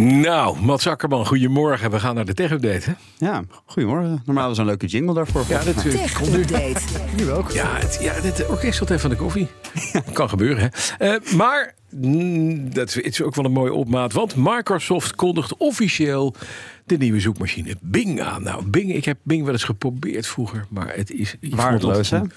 Nou, Mats Akkerman, goedemorgen. We gaan naar de tech-update, hè? Ja, goedemorgen. Normaal was een leuke jingle daarvoor. Ja, dat eh, Tech komt nu. Update. Nu ook. Ja, het, ja, het orkest wat even van de koffie. kan gebeuren, hè? Eh, maar mm, dat is, het is ook wel een mooie opmaat. Want Microsoft kondigt officieel de nieuwe zoekmachine Bing aan. Nou, Bing, ik heb Bing wel eens geprobeerd vroeger. Maar het is Waardeloos, een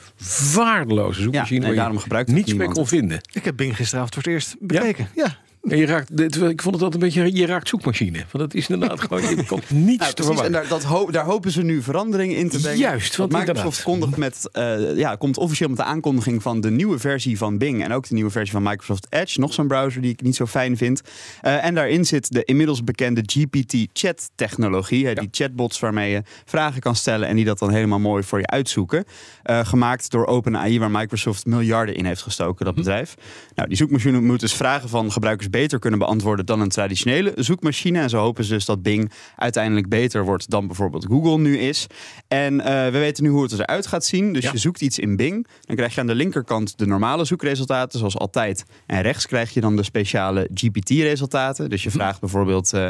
waardeloze zoekmachine. nee, je daarom gebruikt het niets meer kon vinden. Ik heb Bing gisteravond voor het eerst bekeken. Ja. Je raakt, dit- ik vond het altijd een beetje, je raakt zoekmachine. Want dat is inderdaad gewoon, je komt niets Nou, te precies, en daar, dat ho- daar hopen ze nu verandering in te brengen. Juist, want Microsoft kondigt met, eh, ja, komt officieel met de aankondiging van de nieuwe versie van Bing. En ook de nieuwe versie van Microsoft Edge. Nog zo'n browser die ik niet zo fijn vind. Eh, en daarin zit de inmiddels bekende GPT-chat-technologie. hè, Die chatbots waarmee je vragen kan stellen en die dat dan helemaal mooi voor je uitzoeken. Eh, gemaakt door OpenAI, waar Microsoft miljarden in heeft gestoken, dat bedrijf. Nou, die zoekmachine moet dus vragen van gebruikers beter kunnen beantwoorden dan een traditionele zoekmachine. En zo hopen ze dus dat Bing uiteindelijk beter wordt dan bijvoorbeeld Google nu is. En eh, we weten nu hoe het eruit gaat zien. Dus Ja. je zoekt iets in Bing. Dan krijg je aan de linkerkant de normale zoekresultaten, zoals altijd. En rechts krijg je dan de speciale GPT-resultaten. Dus je vraagt bijvoorbeeld, eh,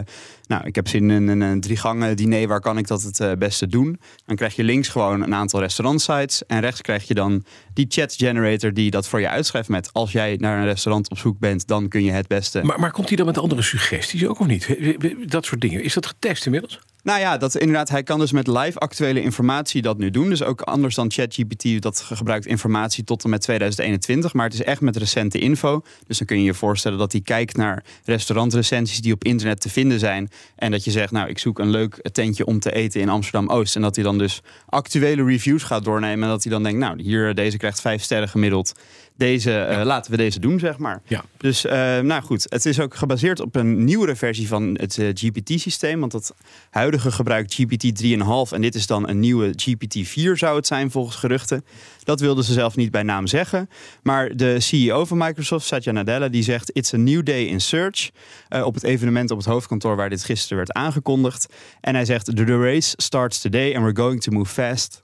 nou, ik heb zin in een, een drie gangen diner, waar kan ik dat het eh, beste doen? Dan krijg je links gewoon een aantal restaurantsites. En rechts krijg je dan die chat generator die dat voor je uitschrijft met als jij naar een restaurant op zoek bent, dan kun je het beste. Maar, maar komt hij dan met andere suggesties ook of niet? Dat soort dingen. Is dat getest inmiddels? Nou ja, dat inderdaad, hij kan dus met live actuele informatie dat nu doen. Dus ook anders dan ChatGPT, dat ge- gebruikt informatie tot en met 2021. Maar het is echt met recente info. Dus dan kun je je voorstellen dat hij kijkt naar restaurantrecensies die op internet te vinden zijn. En dat je zegt, nou, ik zoek een leuk tentje om te eten in Amsterdam-Oost. En dat hij dan dus actuele reviews gaat doornemen. En dat hij dan denkt, nou, hier, deze krijgt vijf sterren gemiddeld. Deze, eh, laten we deze doen, zeg maar. Ja. Dus eh, nou goed, het is ook gebaseerd op een nieuwere versie van het eh, GPT-systeem. Want dat huidige gebruikt GPT 3,5 en dit is dan een nieuwe GPT 4 zou het zijn volgens geruchten. Dat wilden ze zelf niet bij naam zeggen. Maar de CEO van Microsoft, Satya Nadella, die zegt... It's a new day in search. eh, op het evenement op het hoofdkantoor waar dit gisteren werd aangekondigd. En hij zegt, the race starts today and we're going to move fast.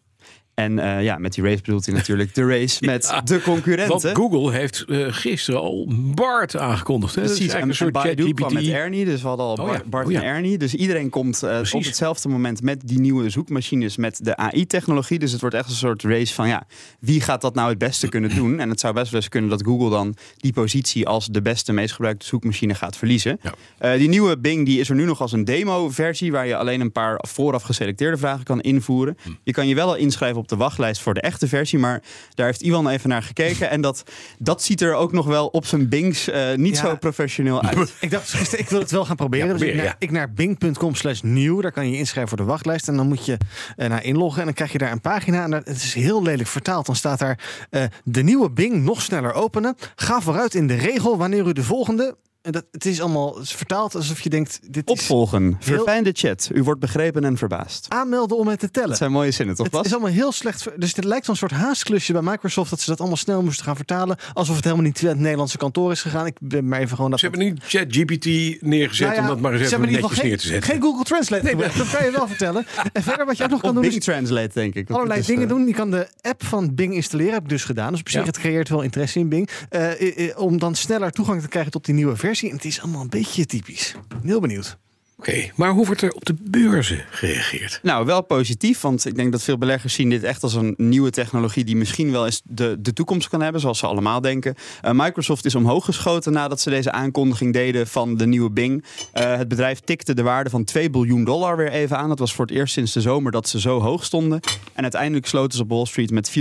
En eh, ja, met die race bedoelt hij natuurlijk de race met Ja, de Want concurrenten. Google heeft eh, gisteren al Bart aangekondigd. Hè? Precies, en, een soort Baidu kwam met ChatGPT. Ernie, dus we hadden al Oh ja, Bart oh ja. en Ernie. Dus iedereen komt eh, op hetzelfde moment met die nieuwe zoekmachines met de AI-technologie. Dus het wordt echt een soort race van ja, wie gaat dat nou het beste kunnen doen? En het zou best wel eens kunnen dat Google dan die positie als de beste, meest gebruikte zoekmachine gaat verliezen. Die nieuwe Bing die is er nu nog als een demo-versie waar je alleen een paar vooraf geselecteerde vragen kan invoeren. Hm. Je kan je wel al inschrijven op de wachtlijst voor de echte versie, maar daar heeft Iwan even naar gekeken en dat, dat ziet er ook nog wel op zijn Bings eh, niet Ja. zo professioneel uit. Ik dacht gisteren, ik wil het wel gaan proberen. Ja, dus ik naar, ja. ik naar bing.com slash nieuw. Daar kan je je inschrijven voor de wachtlijst. En dan moet je eh, naar inloggen. En dan krijg je daar een pagina. En dat- het is heel lelijk vertaald. Dan staat daar eh, de nieuwe Bing nog sneller openen. Ga vooruit in de regel wanneer u de volgende... En dat, het is allemaal vertaald alsof je denkt... Dit is Opvolgen. Verfijn de chat. U wordt begrepen en verbaasd. aanmelden om het te tellen. Dat zijn mooie zinnen, toch Het Bas? is allemaal heel slecht. ver- Dus het lijkt een soort haasklusje bij Microsoft dat ze dat allemaal snel moesten gaan vertalen. Alsof het helemaal niet via het Nederlandse kantoor is gegaan. Ik ben maar even gewoon dat. Ze hebben niet ChatGPT neergezet Nou ja, om dat maar eens even netjes geval neer te geen, zetten. geen Google Translate gebruikt. Dat kan je wel vertellen. En verder wat je ook nog kan doen Bing is Translate, denk ik. Allerlei dingen eh, doen. Je kan de app van Bing installeren. Heb ik dus gedaan. Dus op zich Ja. het creëert wel interesse in Bing. Eh, eh, eh, om dan sneller toegang te krijgen tot die nieuwe versie. En het is allemaal een beetje typisch. Heel benieuwd. Oké, maar hoe wordt er op de beurzen gereageerd? Nou, wel positief, want ik denk dat veel beleggers zien dit echt als een nieuwe technologie die misschien wel eens de, de toekomst kan hebben, zoals ze allemaal denken. Eh, Microsoft is omhoog geschoten nadat ze deze aankondiging deden van de nieuwe Bing. Eh, het bedrijf tikte de waarde van 2 biljoen dollar weer even aan. Dat was voor het eerst sinds de zomer dat ze zo hoog stonden. En uiteindelijk sloten ze op Wall Street met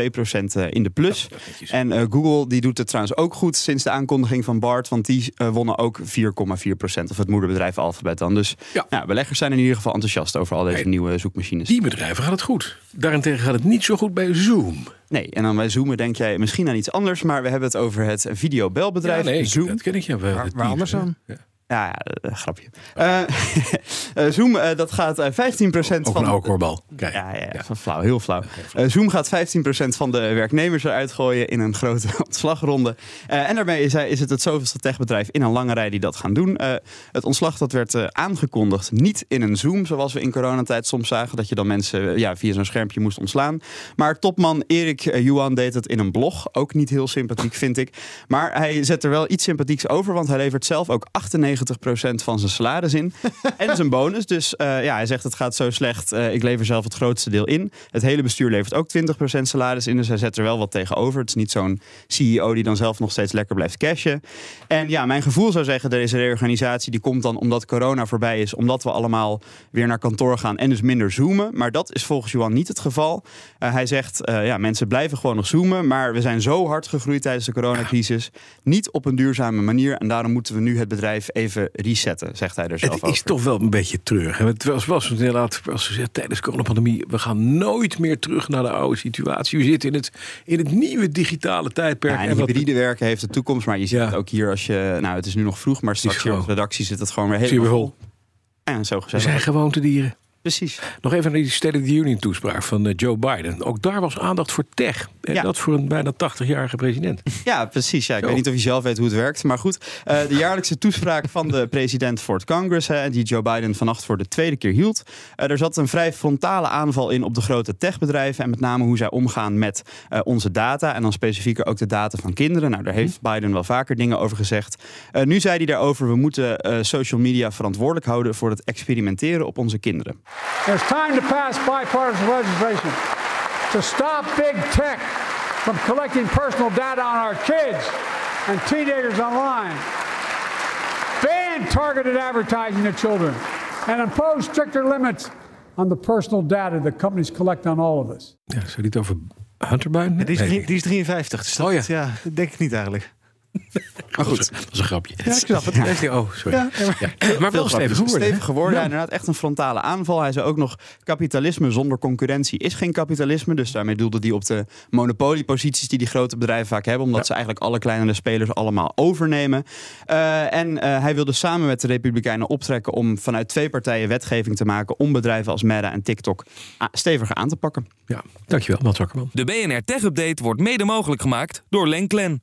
4,2 procent in de plus. En eh, Google die doet het trouwens ook goed sinds de aankondiging van Bart, want die eh, wonnen ook 4,4 procent. Of het moederbedrijf Alphabet dan. Dus Ja. ja. beleggers zijn in ieder geval enthousiast over al deze Hey. nieuwe zoekmachines. Die bedrijven gaat het goed. Daarentegen gaat het niet zo goed bij Zoom. Nee, en dan bij Zoomen denk jij misschien aan iets anders, maar we hebben het over het videobelbedrijf Ja, nee, Zoom. dat ken ik ja wel. Waar, waar anders? Ja. Ja, ja, eh, grapje. Eh, Zoom, dat gaat eh, 15% Ook van... een oude korbal. Kijk, Ja, ja, ja. flauw, heel flauw. Zoom gaat 15% van de werknemers eruit gooien in een grote ontslagronde. En daarmee is, is het het zoveelste techbedrijf in een lange rij die dat gaan doen. Het ontslag dat werd aangekondigd niet in een Zoom, zoals we in coronatijd soms zagen, dat je dan mensen ja, via zo'n schermpje moest ontslaan. Maar topman Erik uh, Juan deed het in een blog. Ook niet heel sympathiek, vind ik. Maar hij zet er wel iets sympathieks over, want hij levert zelf ook 98% van zijn salaris in. en zijn bonus. Dus eh, ja, hij zegt het gaat zo slecht. eh, ik lever zelf het grootste deel in. Het hele bestuur levert ook 20% salaris in. Dus hij zet er wel wat tegenover. Het is niet zo'n CEO die dan zelf nog steeds lekker blijft cashen. En ja, mijn gevoel zou zeggen, deze reorganisatie die komt dan omdat corona voorbij is. Omdat we allemaal weer naar kantoor gaan en dus minder zoomen. Maar dat is volgens Johan niet het geval. Eh, hij zegt, ja, mensen blijven gewoon nog zoomen. Maar we zijn zo hard gegroeid tijdens de coronacrisis. Niet op een duurzame manier. En daarom moeten we nu het bedrijf even resetten, zegt hij er zelf Het over. is toch wel een beetje terug. hè. Het was, was inderdaad, als gezegd, tijdens de coronapandemie, we gaan nooit meer terug naar de oude situatie. We zitten in het, in het nieuwe digitale tijdperk. Ja, en en wat- hybride werken heeft de toekomst. Maar je ziet Ja. het ook hier als je... Nou, het is nu nog vroeg, maar straks hier op gewoon- de redactie zit het gewoon weer zie je helemaal vol. En zo We gezegd. zijn gewoontedieren. Precies. Nog even naar die State of the Union toespraak van eh, Joe Biden. Ook daar was aandacht voor tech. En Ja. dat voor een bijna 80-jarige president. Ja, precies. Ja, ik Zo. weet niet of je zelf weet hoe het werkt. Maar goed, eh, de jaarlijkse toespraak van de president voor het Congress... Hè, die Joe Biden vannacht voor de tweede keer hield... eh, er zat een vrij frontale aanval in op de grote techbedrijven... en met name hoe zij omgaan met eh, onze data... en dan specifieker ook de data van kinderen. Nou, daar heeft Biden wel vaker dingen over gezegd. Eh, nu zei hij daarover... we moeten eh, social media verantwoordelijk houden... voor het experimenteren op onze kinderen. It's time to pass bipartisan legislation to stop big tech from collecting personal data on our kids and teenagers online. Ban targeted advertising to children and impose stricter limits on the personal data that companies collect on all of us. Ja, zou die het over Hunter Biden? Die is, Nee. drie- die is 53. Dus oh, dat, Oh ja. ja. dat denk ik niet eigenlijk. Maar goed, Dat was een grapje. Ja, ik snap het. Ja. Oh, sorry. Ja, Maar wel stevig geworden. Stevig geworden, ja, inderdaad. Echt een frontale aanval. Hij zei ook nog, kapitalisme zonder concurrentie is geen kapitalisme. Dus daarmee doelde hij op de monopolieposities die die grote bedrijven vaak hebben. Omdat Ja. ze eigenlijk alle kleinere spelers allemaal overnemen. Eh, en eh, hij wilde samen met de Republikeinen optrekken om vanuit twee partijen wetgeving te maken om bedrijven als Meta en TikTok steviger aan te pakken. Ja, dankjewel, Mats Akkerman. De BNR Tech Update wordt mede mogelijk gemaakt door Lenklen.